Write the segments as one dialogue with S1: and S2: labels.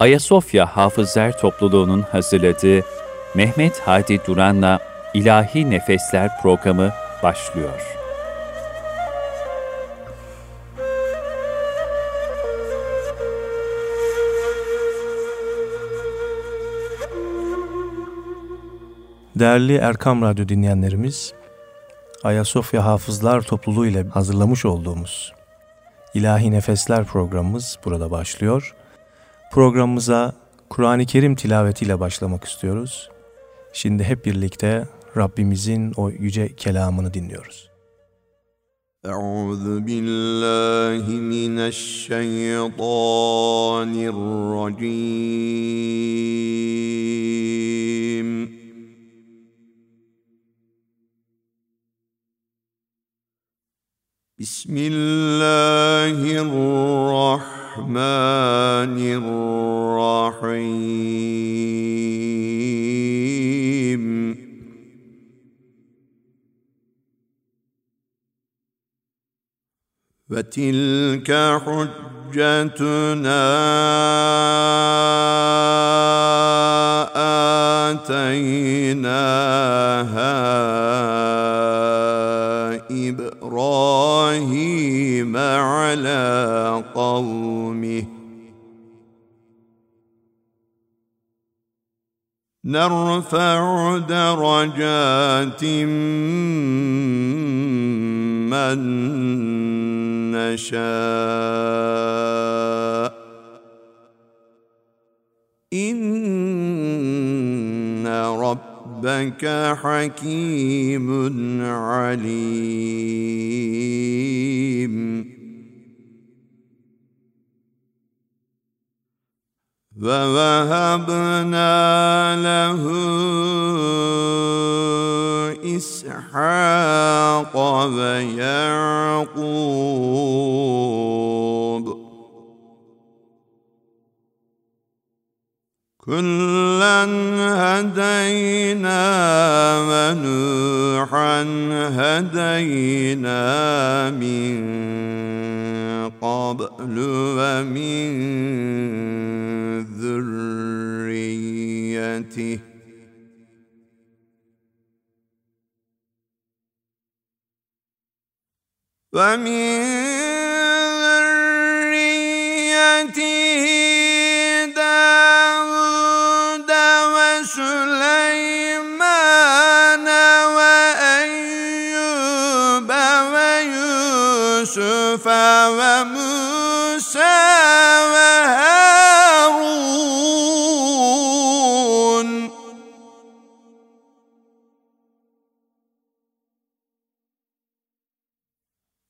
S1: Ayasofya Hafızlar Topluluğu'nun hazırladığı Mehmet Hadi Duran'la İlahi Nefesler programı başlıyor.
S2: Değerli Erkam Radyo dinleyenlerimiz, Ayasofya Hafızlar Topluluğu ile hazırlamış olduğumuz İlahi Nefesler programımız burada başlıyor. Programımıza Kur'an-ı Kerim tilavetiyle başlamak istiyoruz. Şimdi hep birlikte Rabbimizin o yüce kelamını dinliyoruz.
S3: Euzu billahi mineşşeytanirracim. Bismillahirrahmanirrahim. الرحمن الرحيم. وتلك حجتنا آتيناها. إبراهيم على قومه. نرفع درجات من نشاء. إن ربك حكيم عليم. ووهبنا له اسحاق ويعقوب كلا هدينا ونوحا هدينا من قبل ومن ذريته ومن ذريته وهارون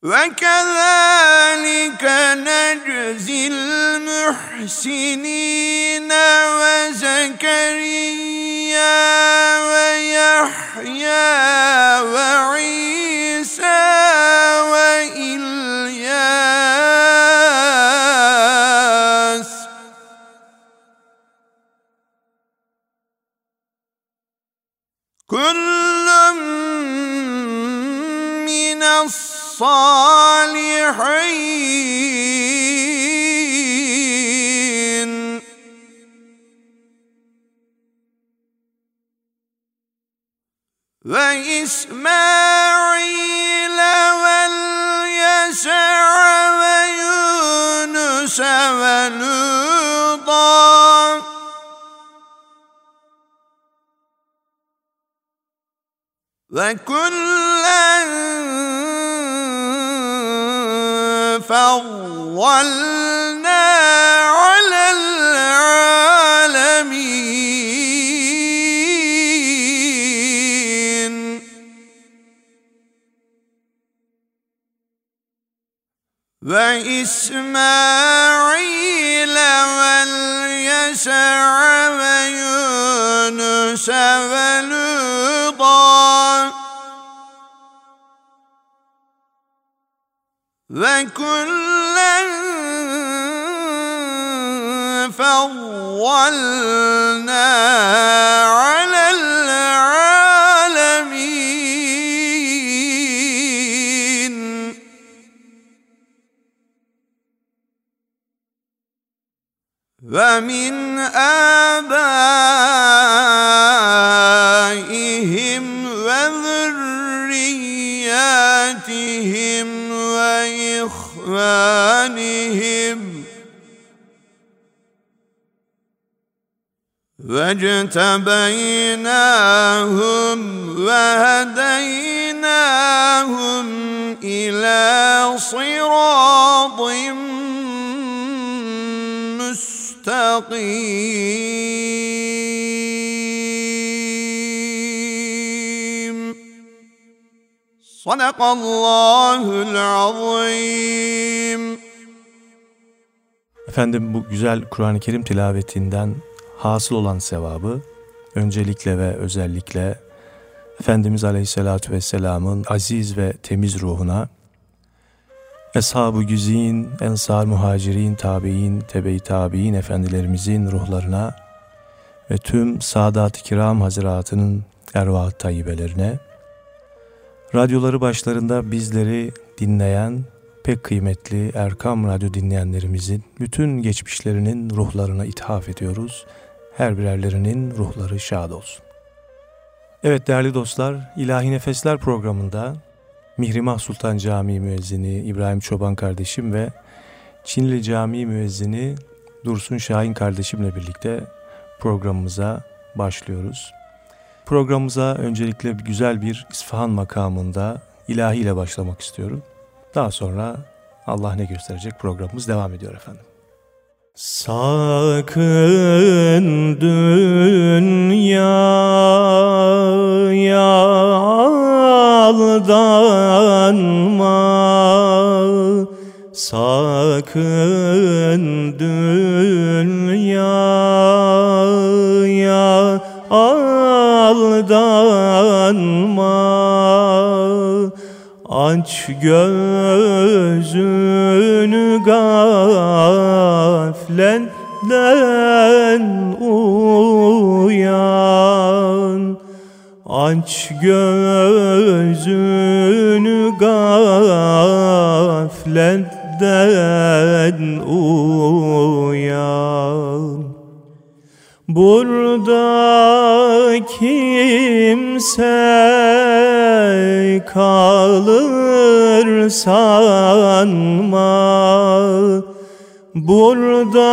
S3: وكذلك نجزي المحسنين وزكريا ويحيى وعيسى وإلياس كل من الصالحين. وإسماعيل واليسع ويونس ولوطا وكلا فضلنا على العالمين. وإسماعيل واليسع ويونس ولوطا وكلا فضلنا ومن آبائهم وذرياتهم وإخوانهم. واجتبيناهم وهديناهم إلى صراط مستقيم صدق الله العظيم
S2: Efendim bu güzel Kur'an-ı Kerim tilavetinden hasıl olan sevabı öncelikle ve özellikle Efendimiz Aleyhisselatü Vesselam'ın aziz ve temiz ruhuna, Eshab-ı Güzin, Ensar Muhacirin, Tabi'in, Tebe-i Tabi'in efendilerimizin ruhlarına ve tüm Sadat-ı Kiram Hazretlerinin ervah tayyibelerine, radyoları başlarında bizleri dinleyen pek kıymetli Erkam Radyo dinleyenlerimizin bütün geçmişlerinin ruhlarına ithaf ediyoruz. Her birerlerinin ruhları şad olsun. Evet değerli dostlar, İlahi Nefesler programında Mihrimah Sultan Camii müezzini İbrahim Çoban kardeşim ve Çinli Camii müezzini Dursun Şahin kardeşimle birlikte programımıza başlıyoruz. Programımıza öncelikle güzel bir İsfahan makamında ilahiyle başlamak istiyorum. Daha sonra Allah ne gösterecek programımız devam ediyor efendim. Sakın dünyaya aldanma. Sakın dünyaya aldanma Aç gözünü gafletten uyan. Aç gözünü gafletten uyan Burada kimse kalır sanma Burada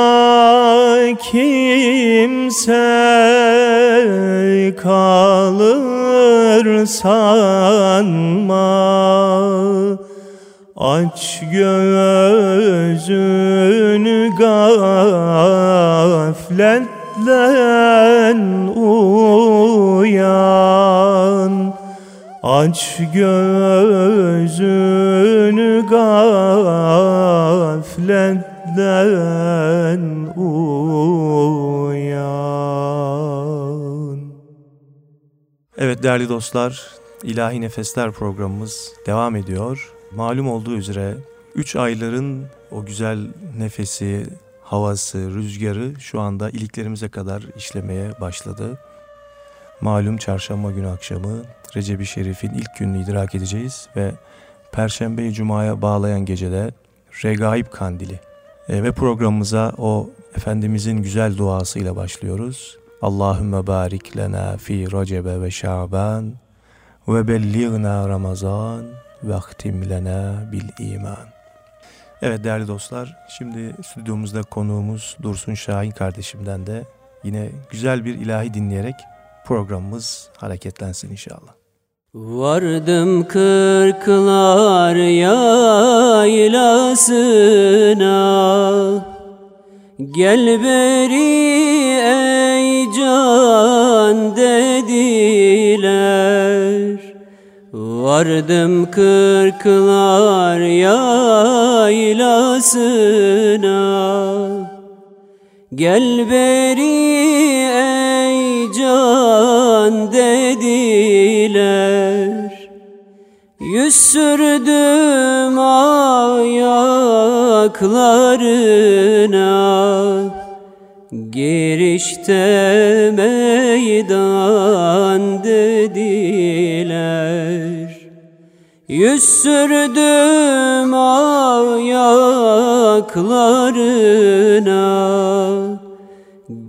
S2: kimse kalır sanma Aç gözünü gafletten uyan Aç gözünü gafletten uyan Evet değerli dostlar, İlahi Nefesler programımız devam ediyor. Malum olduğu üzere 3 ayların o güzel nefesi, havası, rüzgarı şu anda iliklerimize kadar işlemeye başladı. Malum çarşamba günü akşamı Recep-i Şerif'in ilk gününü idrak edeceğiz ve Perşembe-i Cuma'ya bağlayan gecede Regaib Kandili e, ve programımıza o Efendimizin güzel duasıyla başlıyoruz. Allahümme barik lena fi Recebe ve Şaban ve belliğna Ramazan ve lena bil iman. Evet değerli dostlar, şimdi stüdyomuzda konuğumuz Dursun Şahin kardeşimden de yine güzel bir ilahi dinleyerek programımız hareketlensin inşallah.
S4: Vardım kırklar yaylasına Gel beri ey can dediler Vardım kırklar yaylasına. Gel beri ey can dediler. Yüz sürdüm ayaklarına. Girişte meydan dediler Yüz sürdüm ayaklarına.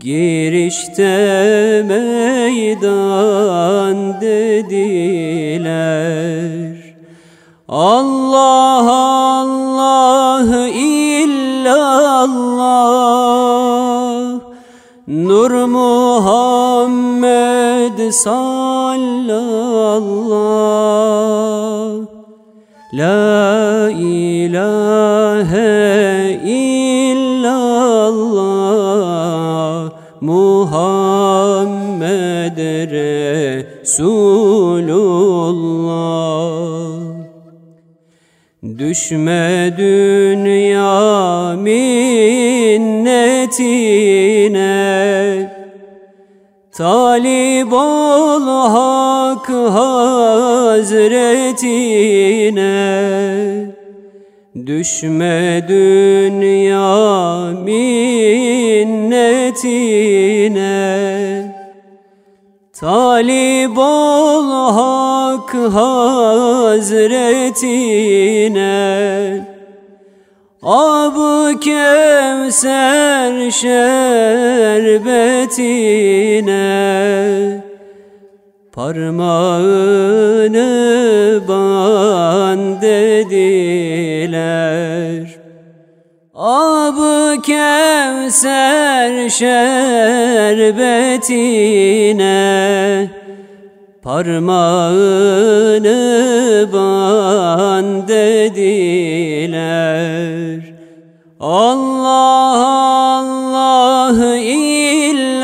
S4: Girişte meydan dediler. Allah Allah illallah. Nur Muhammed sallallah La ilahe illallah Muhammed Resulullah Düşme dünya minnetine Talip ol hak hazretine. Düşme dünya minnetine. Talip ol hak hazretine Ab-ı Kevser şerbetine Parmağını ban dediler Ab-ı Kevser şerbetine Parmağını ban dediler Allah Allah illallah.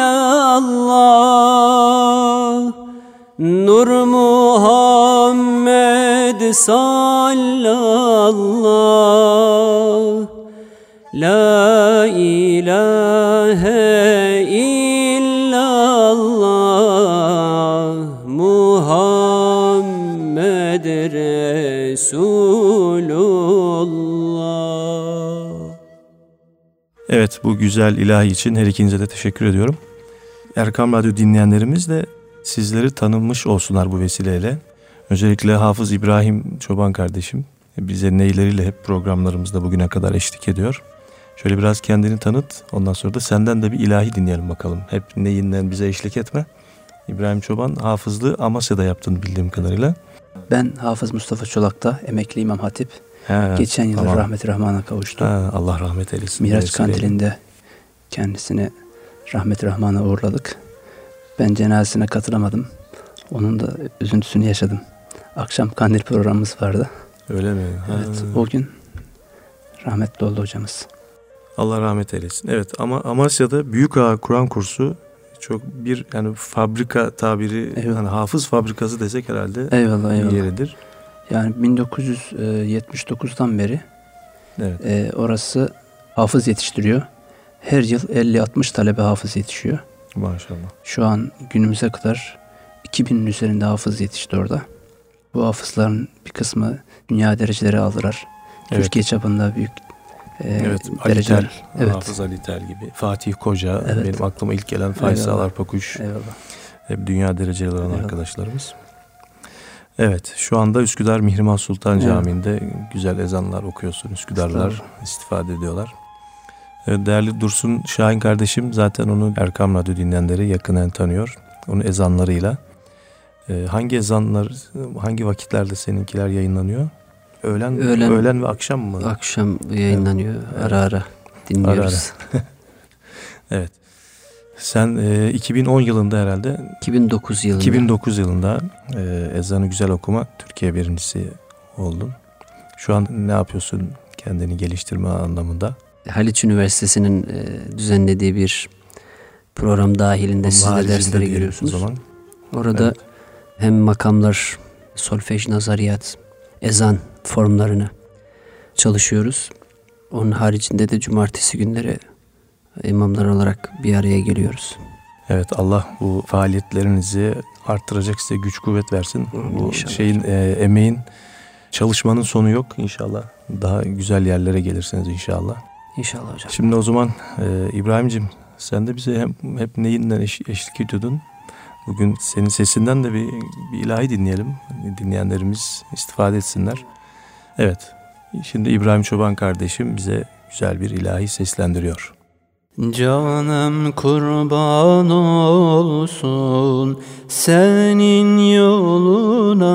S4: Nur Muhammed sallallah La ilahe illallah. Muhammed Resulullah
S2: Evet bu güzel ilahi için her ikinize de teşekkür ediyorum. Erkam Radyo dinleyenlerimiz de sizleri tanınmış olsunlar bu vesileyle. Özellikle Hafız İbrahim Çoban kardeşim bize neyleriyle hep programlarımızda bugüne kadar eşlik ediyor. Şöyle biraz kendini tanıt ondan sonra da senden de bir ilahi dinleyelim bakalım. Hep neyinden bize eşlik etme. İbrahim Çoban hafızlığı Amasya'da yaptığını bildiğim kadarıyla.
S5: Ben Hafız Mustafa Çolak'ta emekli İmam Hatip.
S2: He,
S5: Geçen yıl
S2: tamam.
S5: rahmet Rahman'a kavuştu.
S2: Ha, Allah rahmet eylesin.
S5: Miraç. Kandili'nde kendisini rahmet Rahman'a uğurladık. Ben cenazesine katılamadım. Onun da üzüntüsünü yaşadım. Akşam kandil programımız vardı.
S2: Öyle mi? Ha.
S5: Evet, o gün rahmetli oldu hocamız.
S2: Allah rahmet eylesin. Evet ama Amasya'da Büyük Ağa Kur'an kursu çok bir yani fabrika tabiri
S5: Eyvallah.
S2: yani hafız fabrikası desek herhalde
S5: Eyvallah eyvallah.
S2: yeridir.
S5: Yani 1979'dan beri
S2: Evet.
S5: e, orası hafız yetiştiriyor. Her yıl 50-60 talebe hafız yetişiyor.
S2: Maşallah.
S5: Şu an günümüze kadar 2000'in üzerinde hafız yetişti orada. Bu hafızların bir kısmı dünya dereceleri aldılar.
S2: Evet.
S5: Türkiye çapında büyük e,
S2: Evet, Ali
S5: dereceler.
S2: Tel,
S5: Evet.
S2: Hafız Ali Tel gibi. Fatih Koca,
S5: Evet.
S2: benim aklıma ilk gelen Faysal. Arpakuş.
S5: Eyvallah.
S2: Hep dünya dereceleri olan
S5: Eyvallah.
S2: arkadaşlarımız. Evet, şu anda Üsküdar Mihrimah Sultan
S5: Evet.
S2: Camii'nde güzel ezanlar okuyorsun. Üsküdarlılar
S5: Estağfurullah.
S2: istifade ediyorlar. Evet, Değerli Dursun Şahin kardeşim zaten onu Erkam Radyo dinleyenleri yakından tanıyor. Onun ezanlarıyla. Ee, hangi ezanlar, hangi vakitlerde seninkiler yayınlanıyor? Öğlen,
S5: Öğlen-
S2: öğlen ve akşam mı?
S5: Akşam yayınlanıyor.
S2: Evet.
S5: Ara ara dinliyoruz.
S2: Evet. Sen e, 2010 yılında herhalde
S5: 2009 yılında
S2: 2009 yılında e, ezanı güzel okuma Türkiye birincisi oldun. Şu an ne yapıyorsun kendini geliştirme anlamında?
S5: Haliç Üniversitesi'nin e, düzenlediği bir program dahilinde siz
S2: Onun
S5: de
S2: haricinde
S5: derslere giriyorsunuz.
S2: O zaman.
S5: Orada
S2: Evet.
S5: hem makamlar, solfej, nazariyat, ezan formlarını çalışıyoruz. Onun haricinde de cumartesi günleri imamlar olarak bir araya geliyoruz.
S2: Evet Allah bu faaliyetlerinizi arttıracak size güç kuvvet versin. Bu
S5: inşallah.
S2: şeyin e, emeğin çalışmanın sonu yok inşallah. Daha güzel yerlere gelirsiniz inşallah.
S5: İnşallah hocam.
S2: Şimdi o zaman e, İbrahim'cim sen de bize hem, hep neyinden eş- eşlik ediyordun. Bugün senin sesinden de bir, bir ilahi dinleyelim. Dinleyenlerimiz istifade etsinler. Evet. Şimdi İbrahim Çoban kardeşim bize güzel bir ilahi seslendiriyor.
S4: Canım kurban olsun senin yoluna.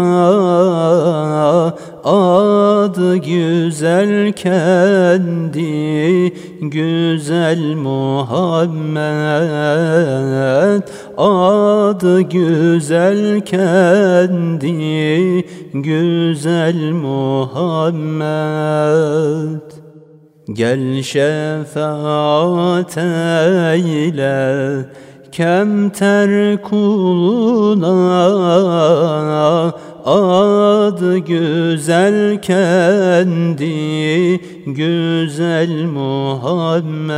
S4: Adı güzel kendi güzel Muhammed. Adı güzel kendi güzel Muhammed Gel şefaat eyle kemter kuluna. Adı güzel kendi güzel Muhammed.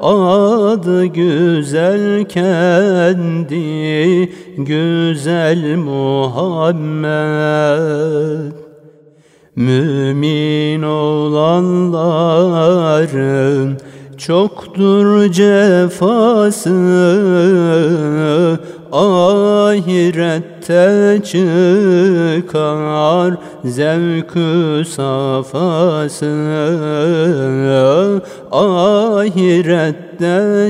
S4: Adı güzel kendi güzel Muhammed Mümin olanların çoktur cefası. Ahirette çıkar zevkü safası. Ahirette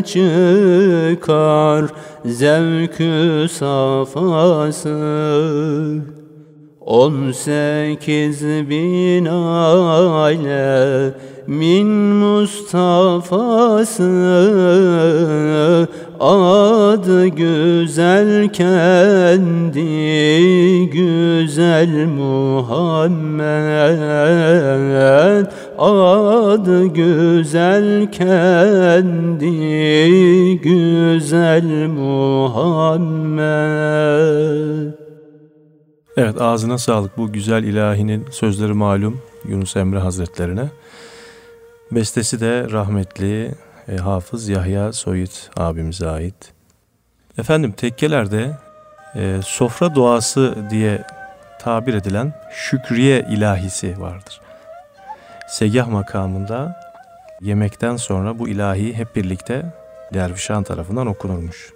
S4: çıkar zevkü safası On sekiz bin aile min Mustafa'sı Adı güzel kendi güzel Muhammed. Adı güzel kendi güzel Muhammed
S2: Evet ağzına sağlık bu güzel ilahinin sözleri malum Yunus Emre Hazretlerine. Bestesi de rahmetli e, Hafız Yahya Soyut abimize ait. Efendim tekkelerde e, sofra duası diye tabir edilen şükriye ilahisi vardır. Segah makamında yemekten sonra bu ilahi hep birlikte dervişan tarafından okunurmuş.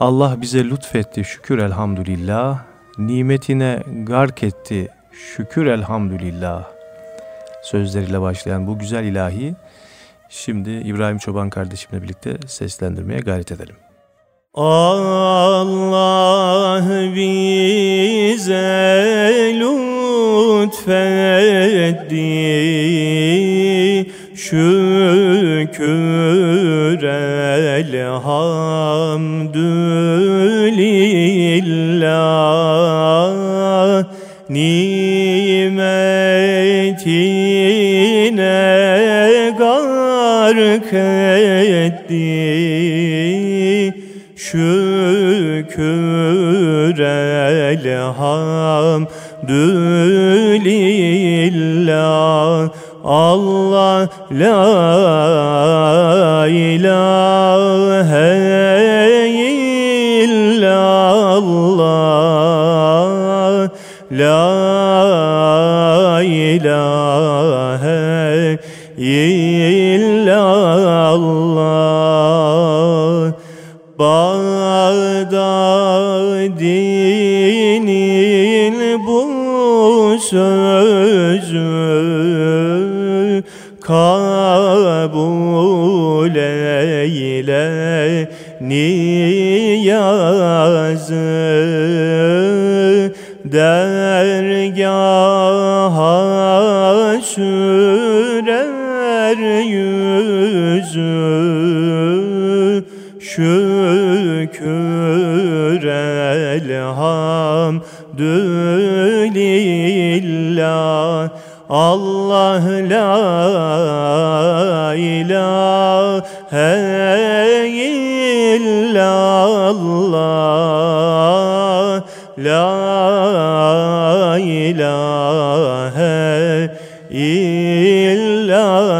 S2: Allah bize lütfetti şükür elhamdülillah, nimetine gark etti. Şükür elhamdülillah. Sözleriyle başlayan bu güzel ilahi şimdi İbrahim Çoban kardeşimle birlikte seslendirmeye gayret edelim.
S6: Allah bize lütfetti. Şükür elhamdülillah nimetine gark etti. Şükür elhamdülillah Allah la ilahe la ilahe illallah. Bağdadinin bu sözü kabul eyle niyazı dergaha sürer yüzü şükür elhamdülillah. Allah la ilahe illallah illallah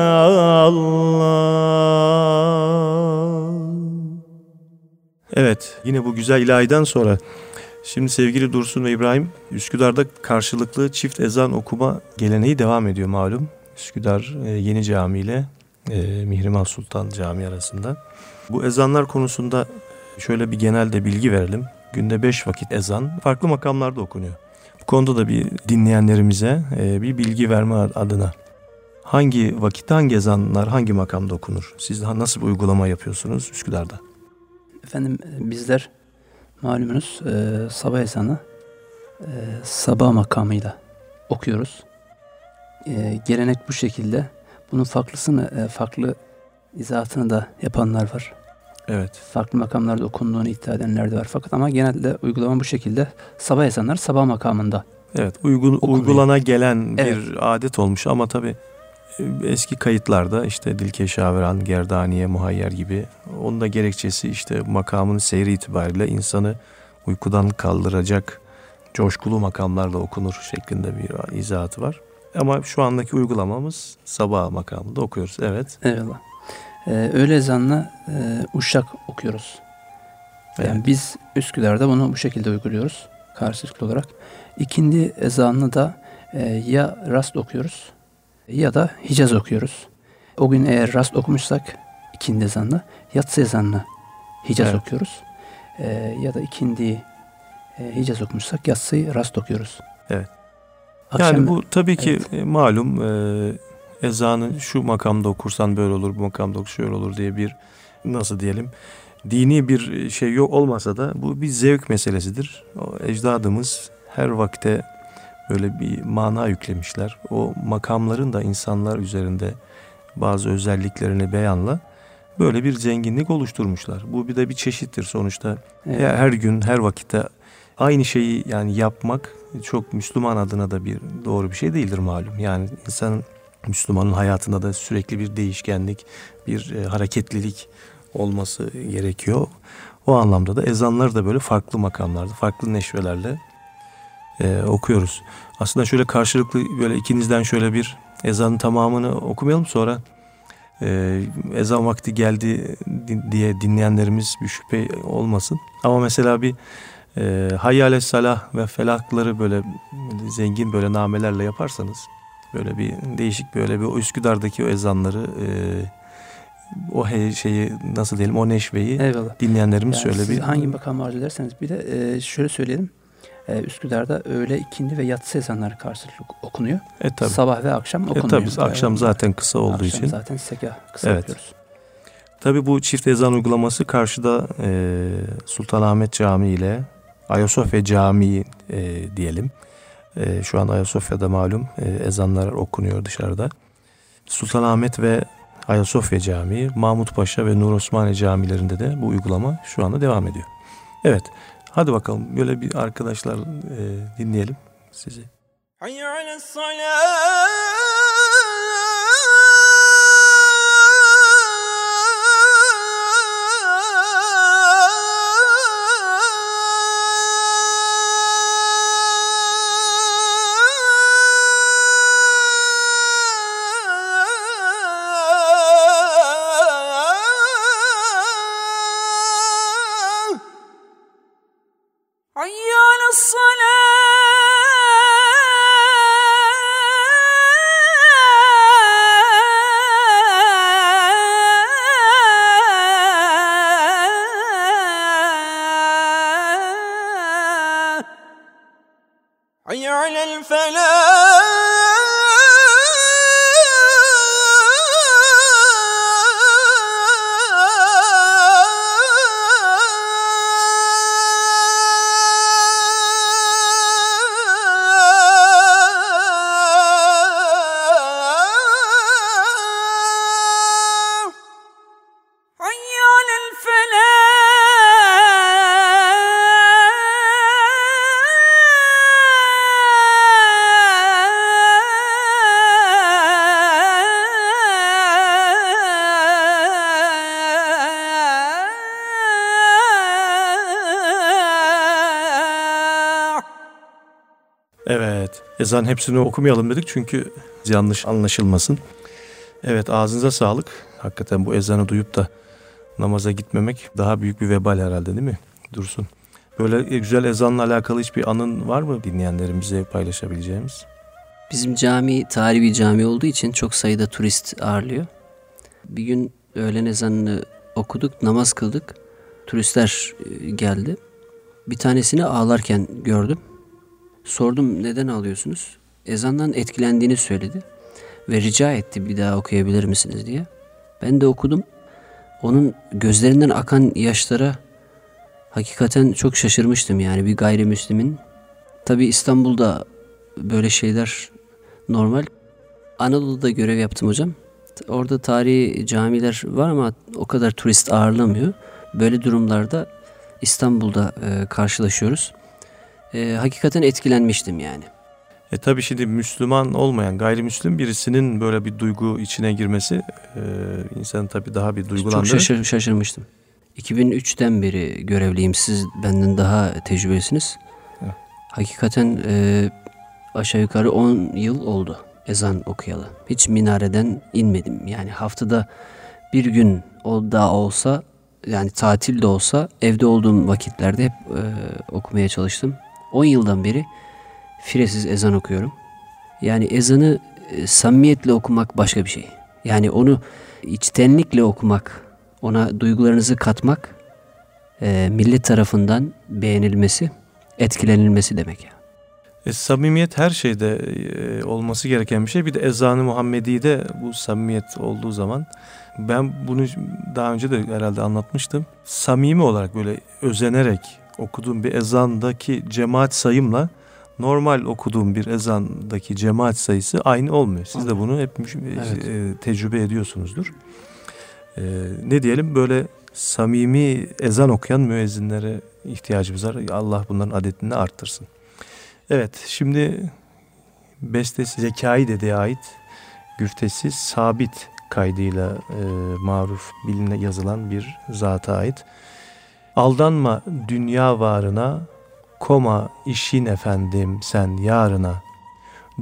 S2: Evet yine bu güzel ilahiden sonra şimdi sevgili Dursun ve İbrahim Üsküdar'da karşılıklı çift ezan okuma geleneği devam ediyor malum. Üsküdar e, Yeni Cami ile e, Mihrimah Sultan Camii arasında. Bu ezanlar konusunda şöyle bir genelde bilgi verelim. Günde beş vakit ezan farklı makamlarda okunuyor. Bu konuda da bir dinleyenlerimize e, bir bilgi verme adına. hangi vakitte hangi ezanlar hangi makamda okunur? Siz nasıl bir uygulama yapıyorsunuz Üsküdar'da?
S5: Efendim e, bizler malumunuz e, sabah ezanı sabah makamıyla okuyoruz. Gelenek bu şekilde. Bunun farklısını, e, farklı izahatını da yapanlar var.
S2: Evet.
S5: Farklı makamlarda okunduğunu iddia edenler de var. Fakat ama genelde uygulama bu şekilde. Sabah ezanları sabah makamında.
S2: Evet, uygun,
S5: Okunuyor.
S2: uygulana gelen bir
S5: Evet.
S2: adet olmuş ama tabii e, eski kayıtlarda işte Dilkeş Averan, Gerdaniye, Muhayyer gibi onun da gerekçesi işte makamın seyri itibariyle insanı uykudan kaldıracak coşkulu makamlarla okunur şeklinde bir izahatı var. Ama şu andaki uygulamamız sabah makamında okuyoruz. Evet.
S5: Eyvallah. Ee, öğle ezanla e, uşak okuyoruz. Yani
S2: Evet.
S5: biz Üsküdar'da bunu bu şekilde uyguluyoruz karşılıklı olarak. İkindi ezanını da e, ya rast okuyoruz ya da Hicaz okuyoruz. O gün eğer rast okumuşsak ikindi ezanını, yatsı ezanını Hicaz
S2: Evet.
S5: okuyoruz. E, ya da ikindi e, Hicaz okumuşsak yatsıyı rast okuyoruz.
S2: Evet.
S5: Akşam,
S2: yani bu tabii ki
S5: Evet.
S2: e, malum e, ezanı şu makamda okursan böyle olur, bu makamda okursan şöyle olur diye bir nasıl diyelim dini bir şey yok olmasa da bu bir zevk meselesidir. O ecdadımız her vakte böyle bir mana yüklemişler. O makamların da insanlar üzerinde bazı özelliklerini beyanla böyle bir zenginlik oluşturmuşlar. Bu bir de bir çeşittir sonuçta.
S5: Evet.
S2: Ya her gün her vakitte aynı şeyi yani yapmak çok Müslüman adına da bir doğru bir şey değildir malum. Yani insanın Müslümanın hayatında da sürekli bir değişkenlik, bir e, hareketlilik olması gerekiyor. O anlamda da ezanları da böyle farklı makamlarda, farklı neşvelerle e, okuyoruz. Aslında şöyle karşılıklı böyle ikinizden şöyle bir ezanın tamamını okumayalım sonra e, ezan vakti geldi di- diye dinleyenlerimiz bir şüphe olmasın. Ama mesela bir e, hayyale salah ve felakları böyle zengin böyle namelerle yaparsanız böyle bir değişik böyle bir Üsküdar'daki o ezanları e, o he- şeyi nasıl diyelim o neşveyi
S5: Eyvallah.
S2: dinleyenlerimiz
S5: Yani
S2: şöyle bir
S5: hangi makam arzu ederseniz bir de e, şöyle söyleyelim. E, Üsküdar'da öğle, ikindi ve yatsı ezanları karşılıklı okunuyor.
S2: e tabi
S5: Sabah ve akşam
S2: e,
S5: okunuyor.
S2: tabi akşam zaten kısa olduğu
S5: Akşam
S2: için
S5: zaten sekah kısa
S2: Evet.
S5: yapıyoruz.
S2: Tabi bu çift ezan uygulaması karşıda e, Sultanahmet Camii ile Ayasofya Camii e, diyelim. E, şu an Ayasofya'da malum e, ezanlar okunuyor dışarıda. Sultanahmet ve Ayasofya Camii, Mahmut Paşa ve Nur Osmaniye camilerinde de bu uygulama şu anda devam ediyor. Evet, hadi bakalım böyle bir arkadaşlar e, dinleyelim sizi.
S3: حي حي على الصلاة.
S2: Ezan hepsini okumayalım dedik çünkü yanlış anlaşılmasın. Evet, ağzınıza sağlık. Hakikaten bu ezanı duyup da namaza gitmemek daha büyük bir vebal herhalde değil mi? Dursun. Böyle güzel ezanla alakalı hiçbir anın var mı dinleyenlerimize paylaşabileceğimiz?
S7: Bizim cami tarihi cami olduğu için çok sayıda turist ağırlıyor. Bir gün öğlen ezanını okuduk, namaz kıldık. Turistler e, geldi. Bir tanesini ağlarken gördüm. Sordum neden ağlıyorsunuz? Ezandan etkilendiğini söyledi. ve rica etti bir daha okuyabilir misiniz diye. Ben de okudum. Onun gözlerinden akan yaşlara hakikaten çok şaşırmıştım yani bir gayrimüslimin. Tabi İstanbul'da böyle şeyler normal. Anadolu'da görev yaptım hocam. Orada tarihi camiler var ama o kadar turist ağırlamıyor. Böyle durumlarda İstanbul'da e, karşılaşıyoruz. E, hakikaten etkilenmiştim yani.
S2: E tabi şimdi Müslüman olmayan gayrimüslim birisinin böyle bir duygu içine girmesi e, insanı tabi daha bir
S7: Çok
S2: duygulandırır.
S7: şaşır, şaşırmıştım. 2003'ten beri görevliyim. Siz benden daha tecrübelisiniz.
S2: Evet.
S7: Hakikaten e, aşağı yukarı 10 yıl oldu ezan okuyalı. Hiç minareden inmedim. Yani haftada bir gün o da olsa yani tatil de olsa evde olduğum vakitlerde hep e, okumaya çalıştım. 10 yıldan beri firesiz ezan okuyorum. Yani ezanı e, samimiyetle okumak başka bir şey. Yani onu içtenlikle okumak, ona duygularınızı katmak, e, millet tarafından beğenilmesi, etkilenilmesi demek ya.
S2: E, samimiyet her şeyde e, olması gereken bir şey. Bir de ezanı Muhammedi'de bu samimiyet olduğu zaman ben bunu daha önce de herhalde anlatmıştım. Samimi olarak böyle özenerek okuduğum bir ezandaki cemaat sayımla normal okuduğum bir ezandaki cemaat sayısı aynı olmuyor. Siz de bunu hep
S7: Evet.
S2: e, tecrübe ediyorsunuzdur. E, ne diyelim böyle samimi ezan okuyan müezzinlere ihtiyacımız var. Allah bunların adetini arttırsın. Evet şimdi bestesi Zekai Dede'ye ait güftesi sabit kaydıyla e, maruf biline yazılan bir zata ait. Aldanma dünya varına, koma işin efendim sen yarına.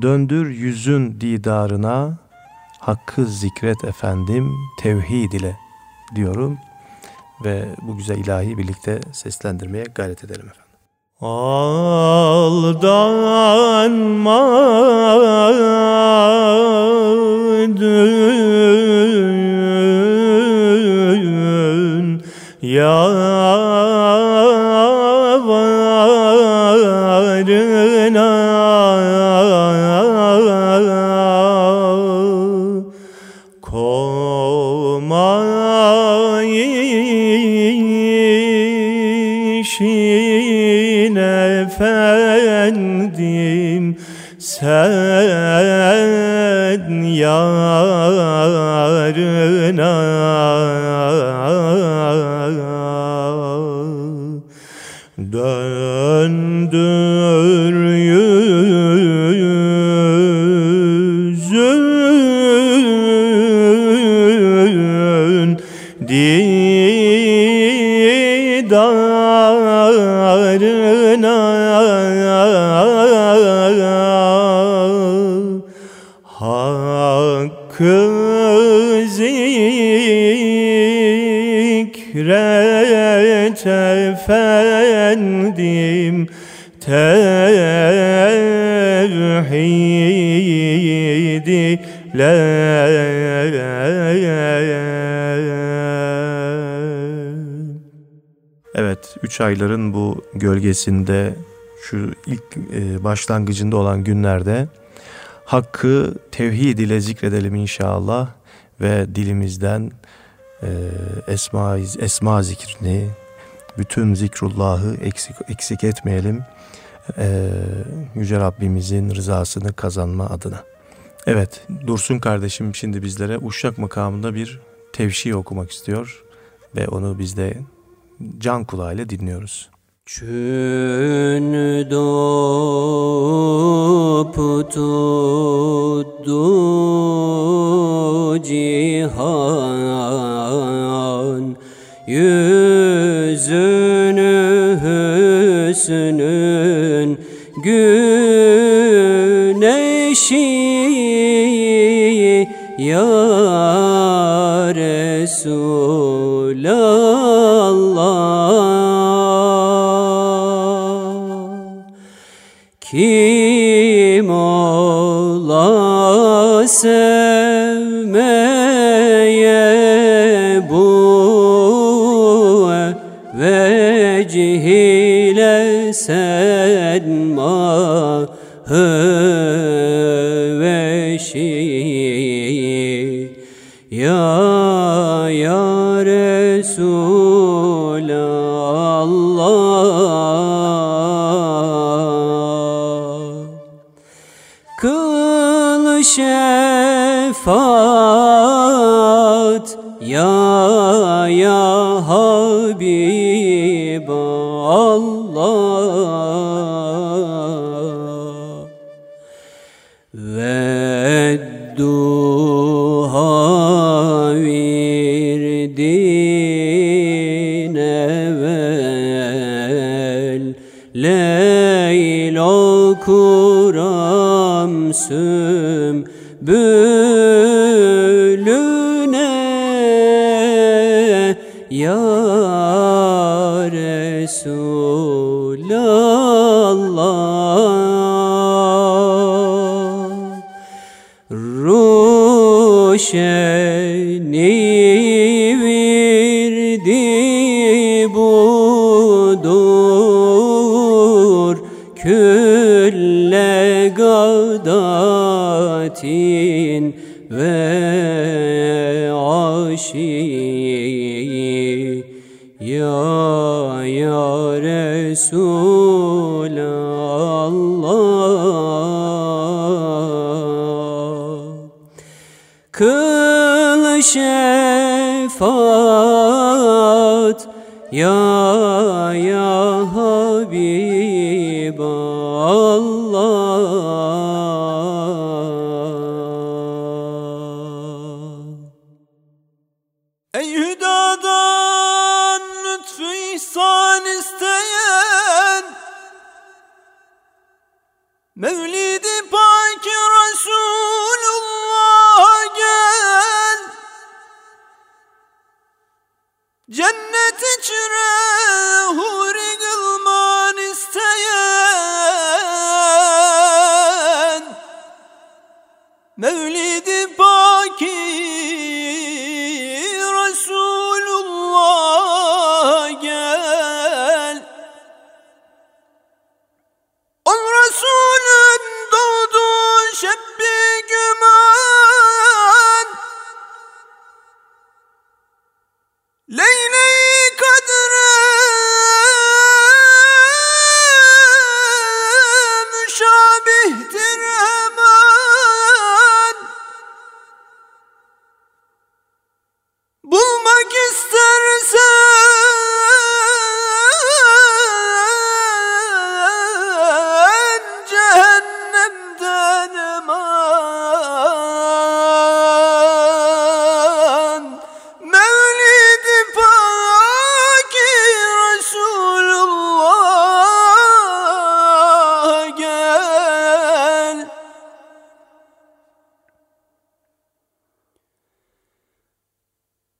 S2: Döndür yüzün didarına, hakkı zikret efendim tevhid ile diyorum. Ve bu güzel ilahi birlikte seslendirmeye gayret edelim efendim.
S6: Aldanma dünya
S2: 3 bu gölgesinde şu ilk e, başlangıcında olan günlerde hakkı tevhid ile zikredelim inşallah ve dilimizden e, esma esma zikrini bütün zikrullahı eksik eksik etmeyelim. E, Yüce Rabbimizin rızasını kazanma adına. Evet, Dursun kardeşim şimdi bizlere Uşak makamında bir tevşi okumak istiyor ve onu biz de can kulağıyla dinliyoruz.
S4: Çün doğup tuttu cihan Yüzünü hüsnün güneşi ya Resulallah Allah'ı sevmeye bu vecih ile sen mahı ya ya Resul şefaat ya ya Habib Allah. Ve duha virdin evvel. Leyl okuram sümbülüne Ya Resulallah Külle gadatin ve aşi Ya Ya Resulallah. Kıl şefaat ya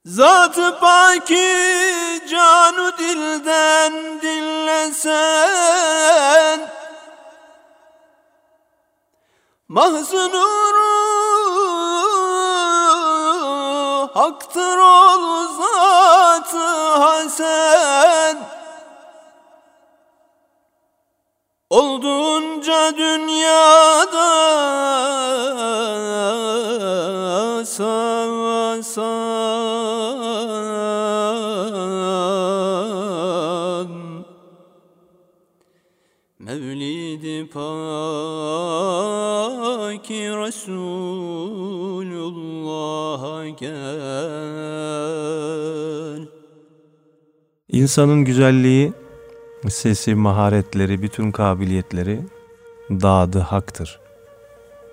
S3: Zat-ı paki canu dilden dinlesen Mahzun nuru haktır ol zat-ı hasen. Olduğunca dünyada savasan Mevlid-i Paki Resulullah'a gel
S2: İnsanın güzelliği, sesi, maharetleri, bütün kabiliyetleri dadı haktır.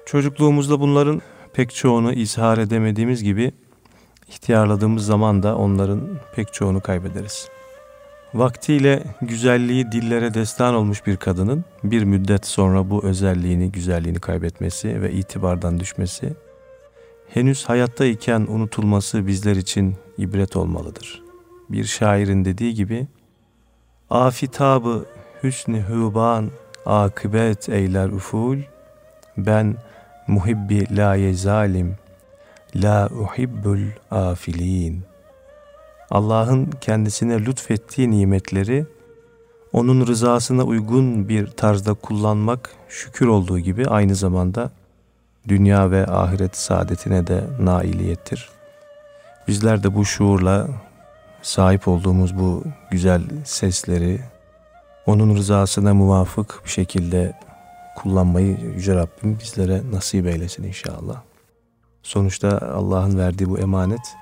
S2: Çocukluğumuzda bunların pek çoğunu izhar edemediğimiz gibi ihtiyarladığımız zaman da onların pek çoğunu kaybederiz. Vaktiyle güzelliği dillere destan olmuş bir kadının bir müddet sonra bu özelliğini, güzelliğini kaybetmesi ve itibardan düşmesi, henüz hayatta iken unutulması bizler için ibret olmalıdır. Bir şairin dediği gibi, Afitabı hüsnü hüban akıbet eyler uful, ben muhibbi la yezalim, la uhibbul afilin. Allah'ın kendisine lütfettiği nimetleri onun rızasına uygun bir tarzda kullanmak şükür olduğu gibi aynı zamanda dünya ve ahiret saadetine de nailiyettir. Bizler de bu şuurla sahip olduğumuz bu güzel sesleri, onun rızasına muvafık bir şekilde kullanmayı Yüce Rabbim bizlere nasip eylesin inşallah. Sonuçta Allah'ın verdiği bu emanet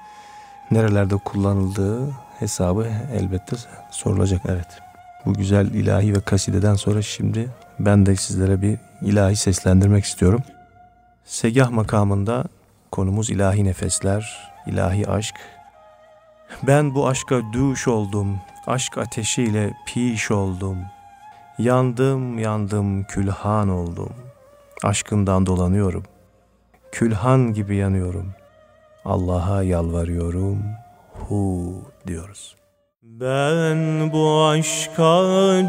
S2: nerelerde kullanıldığı hesabı elbette sorulacak. Evet. Bu güzel ilahi ve kasideden sonra şimdi ben de sizlere bir ilahi seslendirmek istiyorum. Segah makamında konumuz ilahi nefesler, ilahi aşk. Ben bu aşka duş oldum, aşk ateşiyle piş oldum. Yandım yandım külhan oldum. Aşkından dolanıyorum. Külhan gibi yanıyorum. Allah'a yalvarıyorum. Hu diyoruz.
S6: Ben bu aşka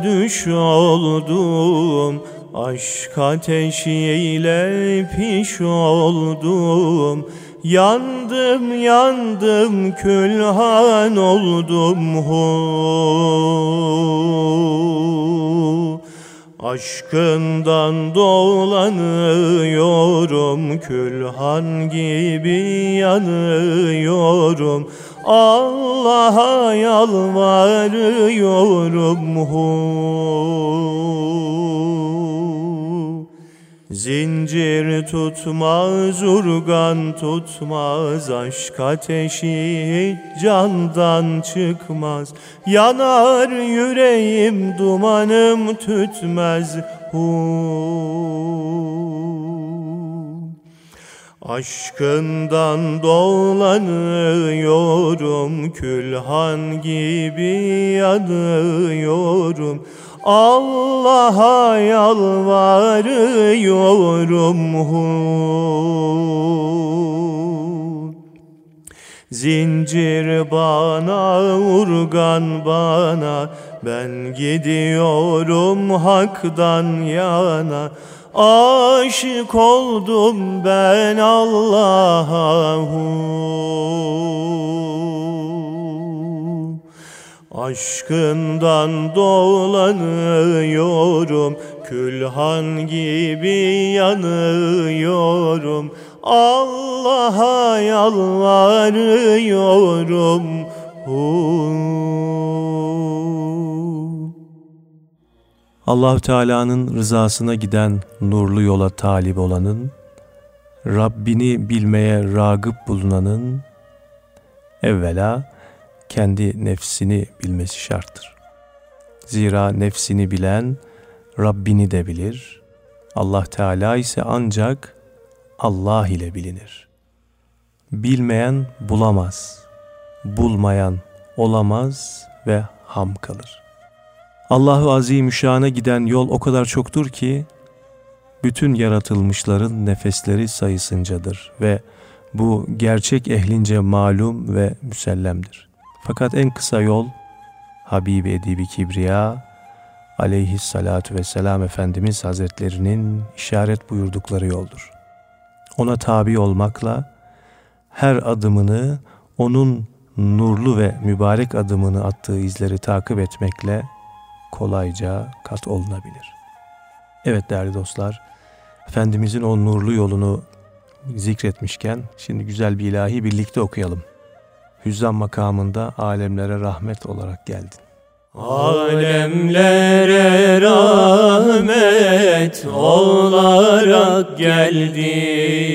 S6: düş oldum Aşk ateşiyle piş oldum Yandım yandım külhan oldum hu Aşkından dolanıyorum külhan gibi yanıyorum. Allah'a yalvarıyorum hu Zincir tutmaz, urgan tutmaz, aşk ateşi hiç candan çıkmaz. Yanar yüreğim, dumanım tütmez. Hu. Aşkından dolanıyorum, külhan gibi yanıyorum. Allah'a yalvarıyorum. Zincir bana, urgan bana, ben gidiyorum haktan yana. Aşık oldum ben Allah'a hu. Aşkından dolanıyorum, külhan gibi yanıyorum. Allah'a yalvarıyorum. Hu.
S2: Allahü Teala'nın rızasına giden nurlu yola talip olanın, Rabbini bilmeye ragıp bulunanın, evvela kendi nefsini bilmesi şarttır. Zira nefsini bilen Rabbini de bilir. Allah Teala ise ancak Allah ile bilinir. Bilmeyen bulamaz, bulmayan olamaz ve ham kalır. Allahu Azimüşşan'a giden yol o kadar çoktur ki bütün yaratılmışların nefesleri sayısıncadır ve bu gerçek ehlince malum ve müsellemdir. Fakat en kısa yol Habibi Edibi Kibriya aleyhissalatu vesselam Efendimiz Hazretlerinin işaret buyurdukları yoldur. Ona tabi olmakla her adımını onun nurlu ve mübarek adımını attığı izleri takip etmekle kolayca kat olunabilir. Evet değerli dostlar, Efendimizin o nurlu yolunu zikretmişken şimdi güzel bir ilahi birlikte okuyalım. Hüzzam makamında alemlere rahmet olarak geldin.
S6: Alemlere rahmet olarak geldin.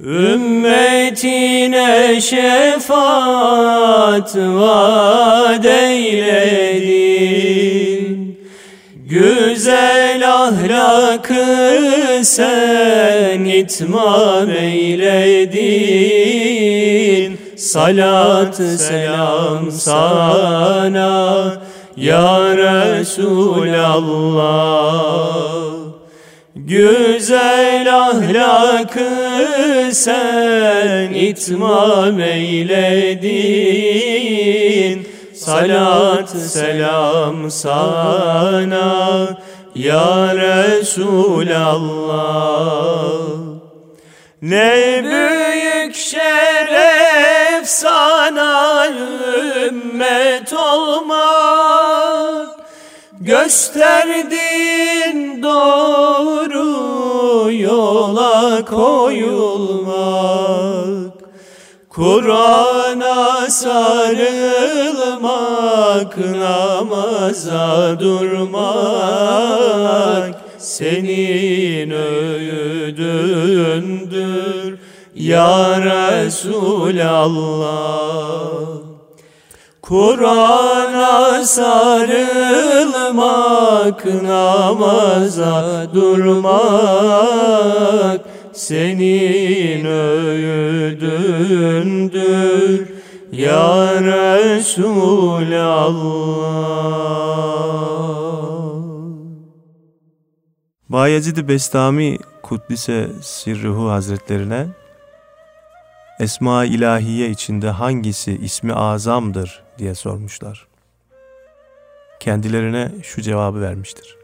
S6: Ümmetine şefaat vaat eyledin. Güzel ahlakı sen itmam eyledin Salat selam sana ya Resulallah. Güzel ahlakı sen itmam eyledin. Salat selam sana ya Resulallah. Ne büyük şeref ümmet olmak Gösterdin doğru yola koyulmak. Kur'an'a sarılmak namaza durmak senin öğüdündür ya Resulallah Kur'an'a sarılmak, namaza durmak senin öğüdündür ya Resulallah.
S2: Bayezid-i Bestami Kuddise Sirruhu Hazretlerine Esma-i İlahiye içinde hangisi ismi azamdır diye sormuşlar. Kendilerine şu cevabı vermiştir.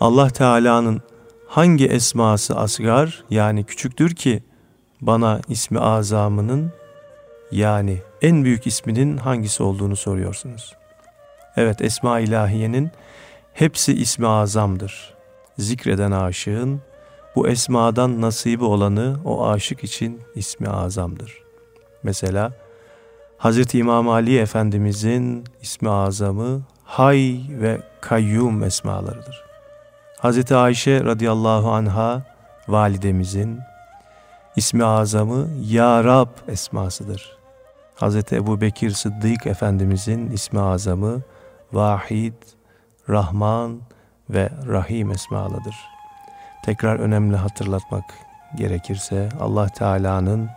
S2: Allah Teala'nın hangi esması asgar yani küçüktür ki bana ismi azamının yani en büyük isminin hangisi olduğunu soruyorsunuz. Evet Esma ilahiyenin hepsi ismi azamdır. Zikreden aşığın bu esmadan nasibi olanı o aşık için ismi azamdır. Mesela Hz. İmam Ali Efendimizin ismi azamı Hay ve Kayyum esmalarıdır. Hz. Ayşe radıyallahu anha validemizin ismi azamı Ya Rab esmasıdır. Hz. Ebu Bekir Sıddık Efendimizin ismi azamı Vahid, Rahman ve Rahim esmalıdır. Tekrar önemli hatırlatmak gerekirse Allah Teala'nın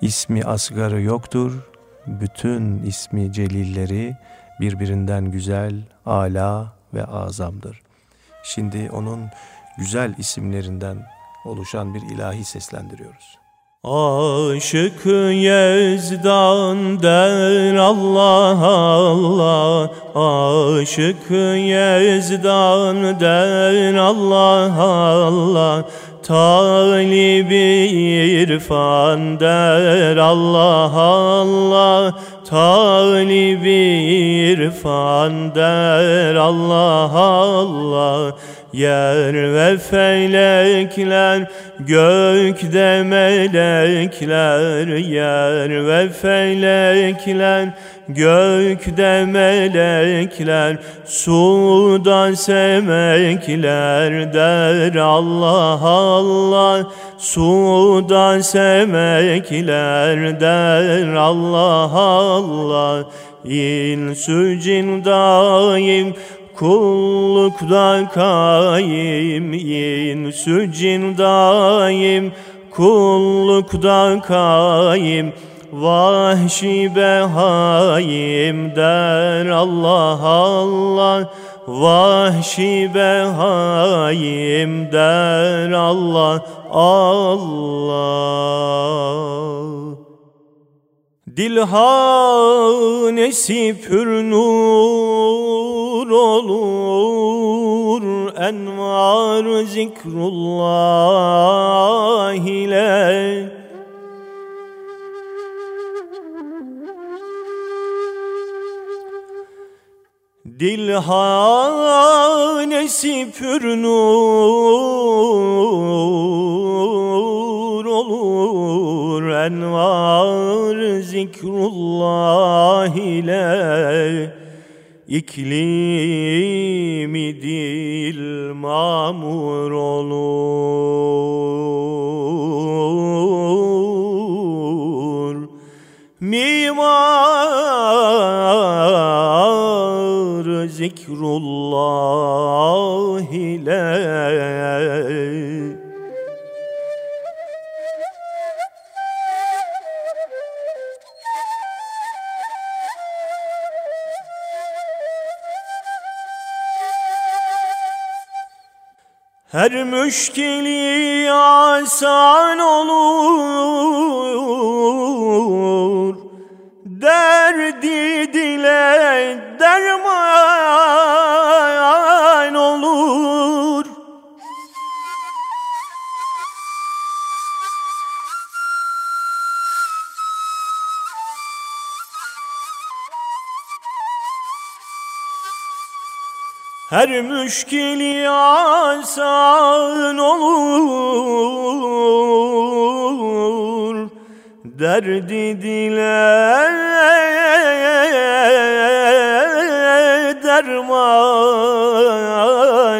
S2: ismi asgarı yoktur. Bütün ismi celilleri birbirinden güzel, ala ve azamdır. Şimdi onun güzel isimlerinden oluşan bir ilahi seslendiriyoruz.
S6: Aşık Yezdan der Allah Allah. Aşık Yezdan der Allah Allah. Talibi irfan der Allah Allah. Talibi irfan der Allah Allah Yer ve felekler, gökte melekler, yer ve felekler, gökte melekler, suda semekler der Allah Allah, suda semekler der Allah Allah. İnsü cin daim Kullukta kaim insü cin daim. Kullukta kaim Vahşi behaim der Allah Allah Vahşi behaim der Allah Allah. Dilhanesi pür olur Envar zikrullah ile. Dilhanesi pür nur olur Envar zikrullah ile İklimi dil mamur olur. Mimar zikrullah ile Her müşkili asan olur. Derdi dile derman Her müşkili asan olur Derdi dile derman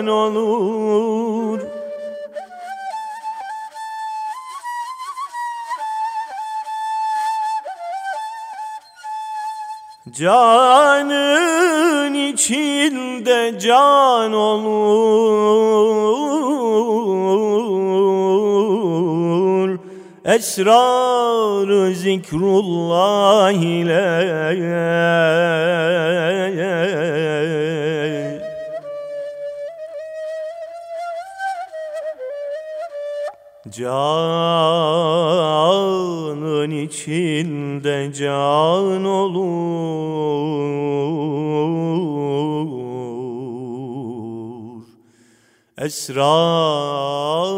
S6: olur. Canın içinde can olur. Esrar zikrullah ile Canın içinde can olur Esrar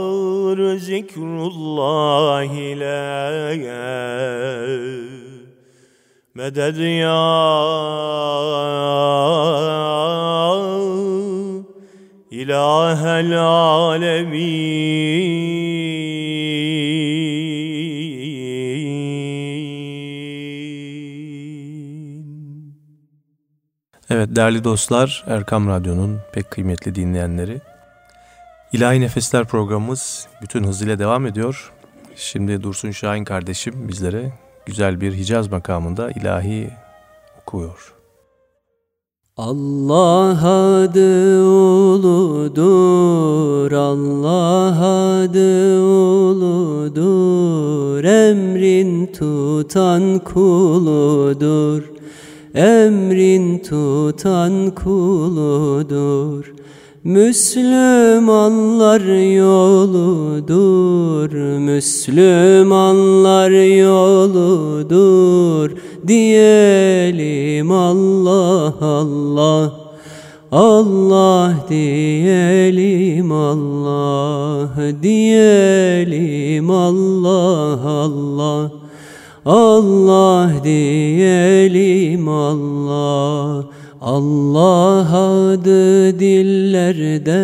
S6: zikrullah ile Meded ya İlahel alemin.
S2: Evet değerli dostlar Erkam Radyo'nun pek kıymetli dinleyenleri İlahi Nefesler programımız bütün hızıyla devam ediyor. Şimdi Dursun Şahin kardeşim bizlere güzel bir Hicaz makamında ilahi okuyor.
S4: Allah adı uludur, Allah adı uludur, emrin tutan kuludur, emrin tutan kuludur. Müslümanlar yoludur, Müslümanlar yoludur. Diyelim Allah Allah, Allah diyelim Allah, diyelim Allah Allah. Allah diyelim Allah Allah adı dillerde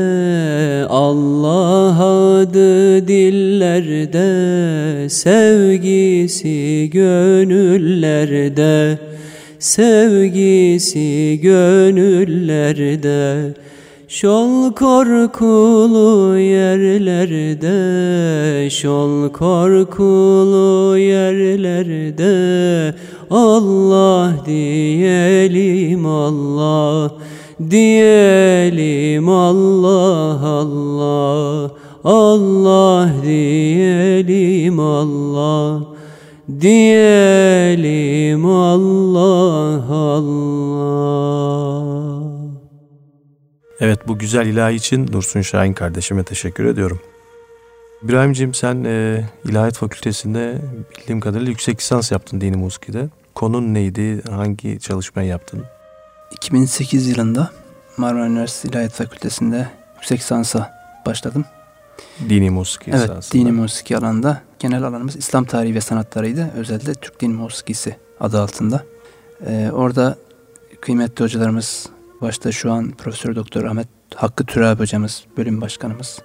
S4: Allah adı dillerde Sevgisi gönüllerde Sevgisi gönüllerde Şol korkulu yerlerde, şol korkulu yerlerde Allah diyelim Allah, diyelim Allah Allah, Allah diyelim Allah, diyelim Allah Allah.
S2: Evet bu güzel ilahi için Dursun Şahin kardeşime teşekkür ediyorum. İbrahim'ciğim sen e, İlahiyat Fakültesi'nde bildiğim kadarıyla yüksek lisans yaptın dini muskide. Konun neydi? Hangi çalışmayı yaptın?
S5: 2008 yılında Marmara Üniversitesi İlahiyat Fakültesi'nde yüksek lisansa başladım.
S2: Dini musiki
S5: Evet,
S2: esasında.
S5: dini musiki alanında genel alanımız İslam tarihi ve sanatlarıydı. Özellikle Türk dini musikisi adı altında. Ee, orada kıymetli hocalarımız, başta şu an Profesör Doktor Ahmet Hakkı Türab hocamız, bölüm başkanımız,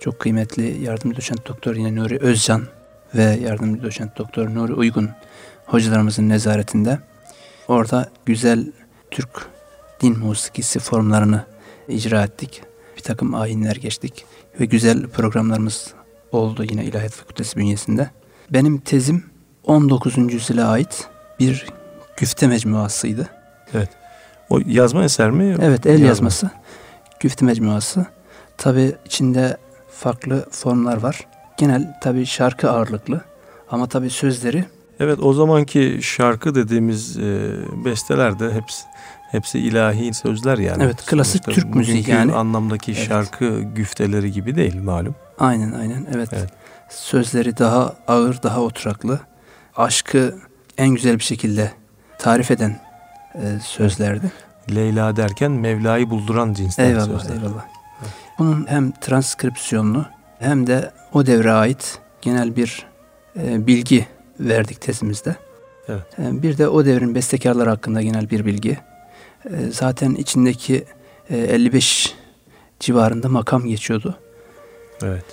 S5: çok kıymetli yardımcı doçent doktor yine Nuri Özcan ve yardımcı doçent doktor Nuri Uygun hocalarımızın nezaretinde orada güzel Türk din musikisi formlarını icra ettik. Bir takım ayinler geçtik ve güzel programlarımız oldu yine İlahiyat Fakültesi bünyesinde. Benim tezim 19. yüzyıla ait bir güfte mecmuasıydı.
S2: O yazma eser mi?
S5: Evet el
S2: Yazma.
S5: yazması. Güfte mecmuası. Tabi içinde farklı formlar var. Genel tabi şarkı ağırlıklı. Ama tabi sözleri
S2: Evet o zamanki şarkı dediğimiz e, besteler de hepsi hepsi ilahi sözler yani.
S5: Evet, klasik
S2: Sonuçta
S5: Türk müziği yani.
S2: anlamdaki
S5: Evet.
S2: şarkı güfteleri gibi değil malum.
S5: aynen aynen evet.
S2: Evet.
S5: Sözleri daha ağır, daha oturaklı. Aşkı en güzel bir şekilde tarif eden e, sözlerdi.
S2: Leyla derken Mevla'yı bulduran cinsten
S5: Eyvallah
S2: sözler.
S5: eyvallah. Bunun hem transkripsiyonlu hem de o devre ait genel bir e, bilgi verdik tezimizde.
S2: Evet.
S5: E, bir de o devrin bestekarları hakkında genel bir bilgi. E, zaten içindeki e, 55 civarında makam geçiyordu.
S2: Evet.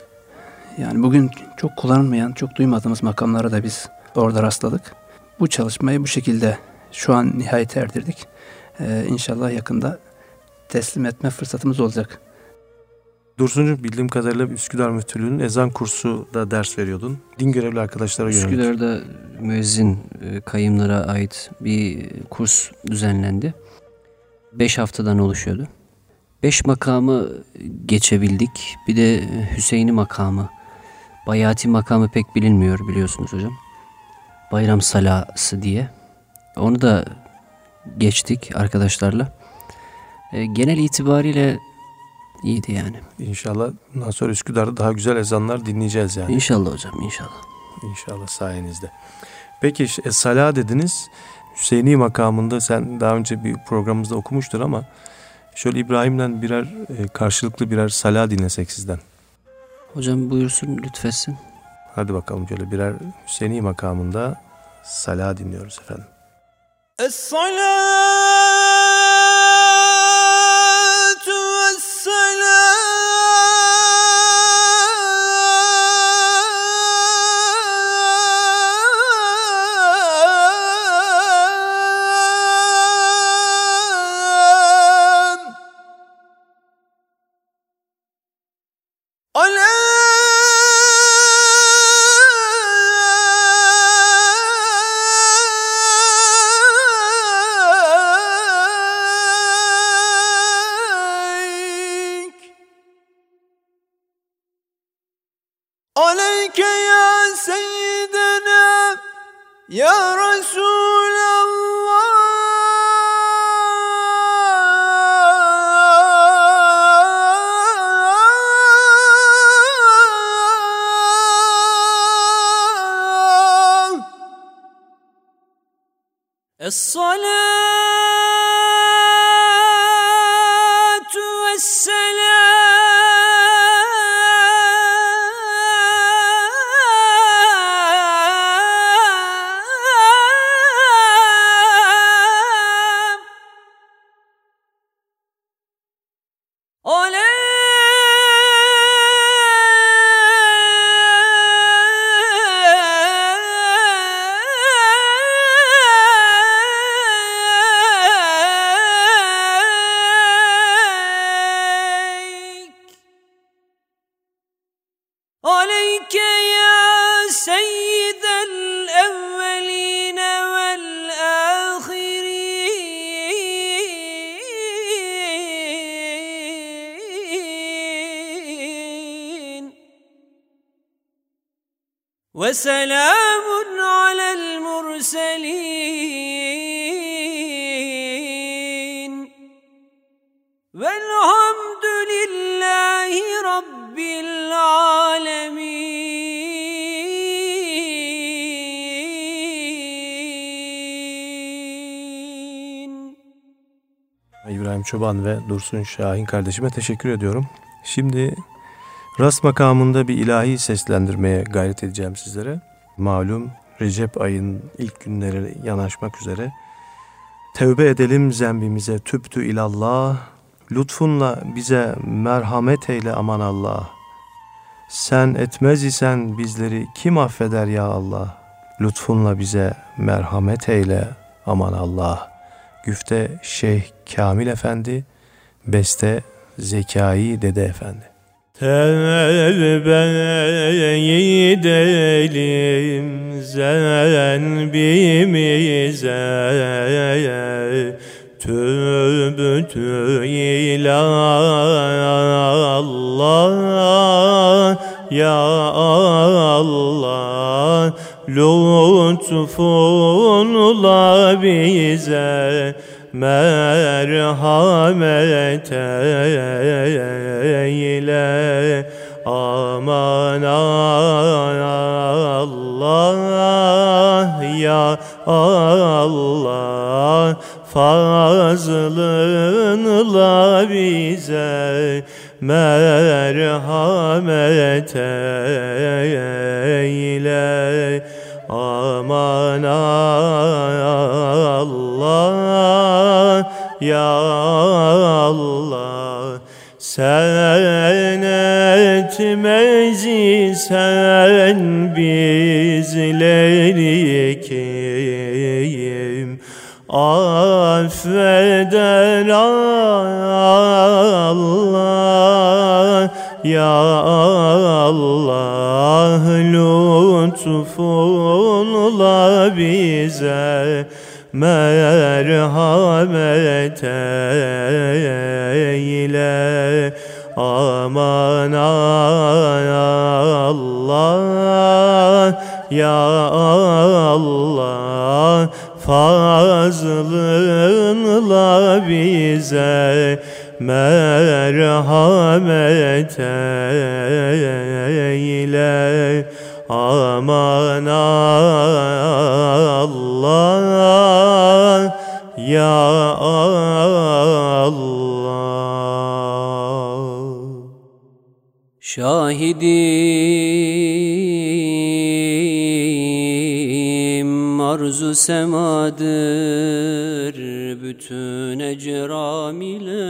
S5: Yani bugün çok kullanılmayan, çok duymadığımız makamlara da biz orada rastladık. Bu çalışmayı bu şekilde şu an nihayete erdirdik. Ee, inşallah yakında teslim etme fırsatımız olacak.
S2: Dursuncu bildiğim kadarıyla Üsküdar Müftülüğü'nün ezan kursu da ders veriyordun. Din görevli arkadaşlara yönelik.
S8: Üsküdar'da müezzin e, kayımlara ait bir kurs düzenlendi. Beş haftadan oluşuyordu. Beş makamı geçebildik. Bir de Hüseyin'i makamı. Bayati makamı pek bilinmiyor biliyorsunuz hocam. Bayram salası diye. Onu da geçtik arkadaşlarla. E, genel itibariyle iyiydi yani.
S2: İnşallah bundan sonra Üsküdar'da daha güzel ezanlar dinleyeceğiz yani.
S8: İnşallah hocam inşallah.
S2: İnşallah sayenizde. Peki e, Salah dediniz. Hüseyini makamında sen daha önce bir programımızda okumuştur ama şöyle İbrahim'den birer e, karşılıklı birer Salah dinlesek sizden.
S8: Hocam buyursun lütfetsin.
S2: Hadi bakalım şöyle birer Hüseyini makamında Salah dinliyoruz efendim.
S4: Es-salatu وسلام على المرسلين والحمد لله رب العالمين
S2: İbrahim Çoban ve Dursun Şahin kardeşime teşekkür ediyorum. Şimdi Ras makamında bir ilahi seslendirmeye gayret edeceğim sizlere. Malum Recep ayın ilk günleri yanaşmak üzere. Tevbe edelim zembimize tüptü ilallah. Lütfunla bize merhamet eyle aman Allah. Sen etmez isen bizleri kim affeder ya Allah? Lütfunla bize merhamet eyle aman Allah. Güfte Şeyh Kamil Efendi, beste Zekai Dede Efendi.
S6: Tevbeyi delim zenbimize Tübtü ilallah Ya Allah Lütfunla bize merhamet eyle. Aman Allah ya Allah fazlınla bize merhamet eyle aman Allah ya Allah. Sen etmezsen bizleri kim affeder? Allah ya Allah lütfunla bize merhamet eyle. Aman Allah ya Allah fazlınla bize merhamet eyle aman Allah ya Allah.
S4: Şahidim arzu semadır bütün ecram ile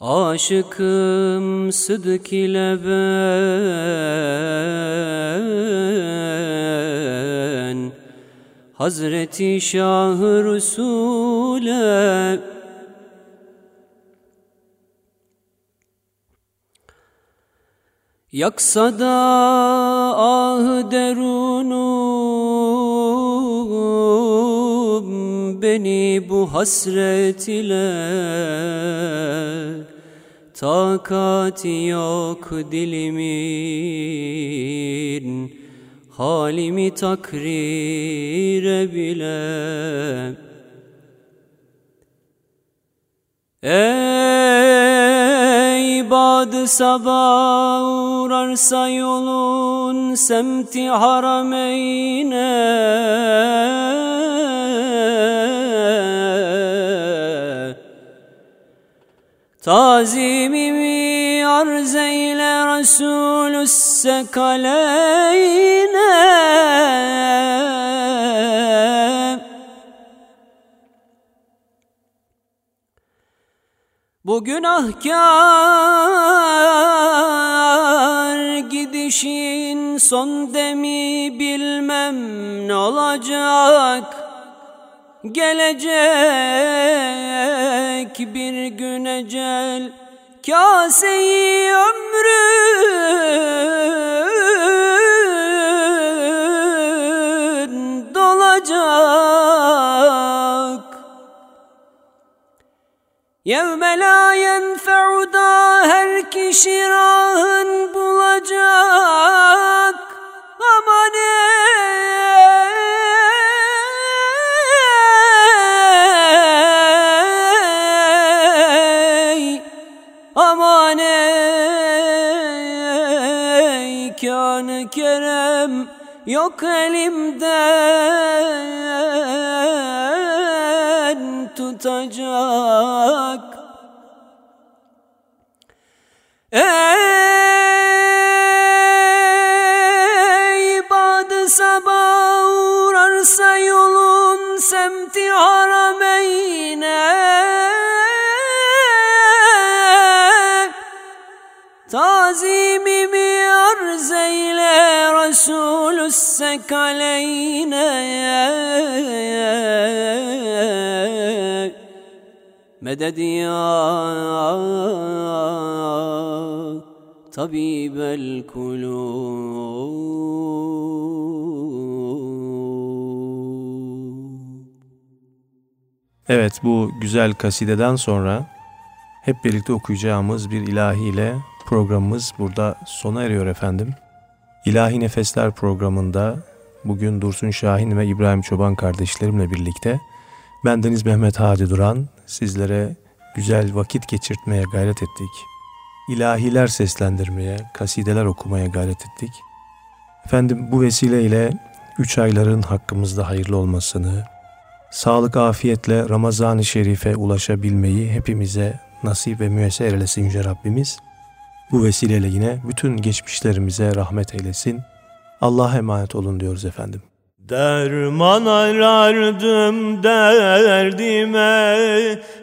S4: Aşıkım sıdık ile ben Hazreti Şah-ı Resul'e Yaksa da ah derunum beni bu hasret ile Takati yok dilimin. Halimi takrire bile. Ey bad sabah uğrarsa yolun semti harameyne Tazimimi arz eyle Resulü sekaleyne Bu günahkar gidişin son demi bilmem ne olacak Gelecek bir gün ecel. Kaseyi ömrün dolacak. Yevme la yenfe'u da her kişi rahın bulacak. Aman ey yok elimden tutacak. Ey badı sabah uğrarsa yolun semti harameyne Tazimimi arz Resulü sekaleyne Meded ya tabibel kulub
S2: Evet bu güzel kasideden sonra hep birlikte okuyacağımız bir ilahiyle programımız burada sona eriyor efendim. İlahi Nefesler programında bugün Dursun Şahin ve İbrahim Çoban kardeşlerimle birlikte bendeniz Mehmet Hadi Duran sizlere güzel vakit geçirtmeye gayret ettik. İlahiler seslendirmeye, kasideler okumaya gayret ettik. Efendim bu vesileyle üç ayların hakkımızda hayırlı olmasını, sağlık afiyetle Ramazan-ı Şerif'e ulaşabilmeyi hepimize nasip ve müyesser eylesin Yüce Rabbimiz. Bu vesileyle yine bütün geçmişlerimize rahmet eylesin. Allah'a emanet olun diyoruz efendim.
S6: Derman arardım derdime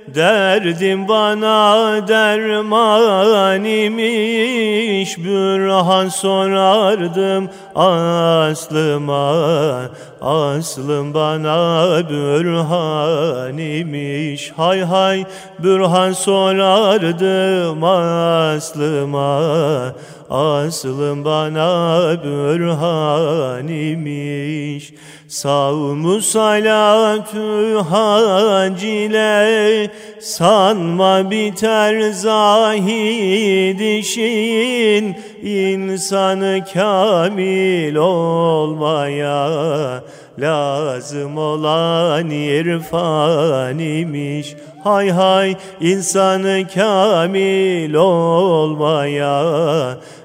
S6: Derdim bana derman imiş. Bürhan sorardım aslıma Aslım bana bürhan imiş. Hay hay bürhan sorardım aslıma Aslım bana bürhan imiş Savmu salatü hacile Sanma biter zahid işin. İnsanı kamil olmaya Lazım olan irfan imiş. Hay hay insanı kamil olmaya.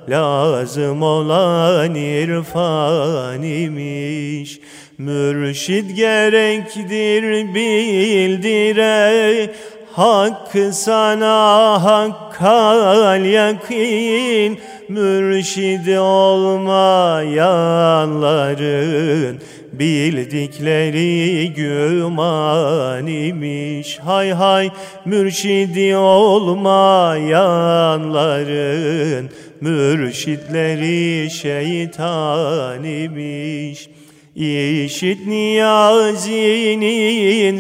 S6: Lazım olan irfan imiş. Mürşid gerektir bildire. Hakkı sana hakkal yakin Mürşid olmayanların Bildikleri güman imiş Hay hay mürşidi olmayanların Mürşitleri şeytan imiş İşit niyazinin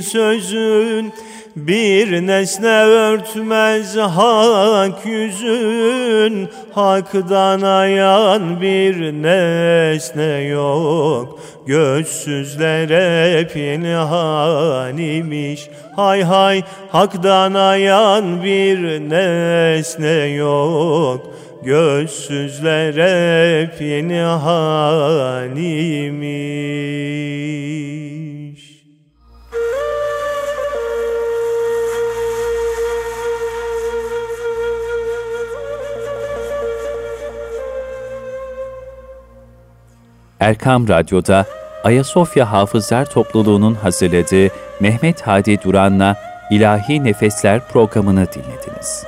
S6: sözün bir nesne örtmez hak yüzün Hak'tan ayan bir nesne yok. Gözsüzlere pinhan imiş Hay hay Hak'tan ayan bir nesne yok. Gözsüzlere pinhan imiş
S1: Erkam Radyo'da Ayasofya Hafızlar Topluluğu'nun hazırladığı Mehmet Hadi Duran'la İlahi Nefesler programını dinlediniz.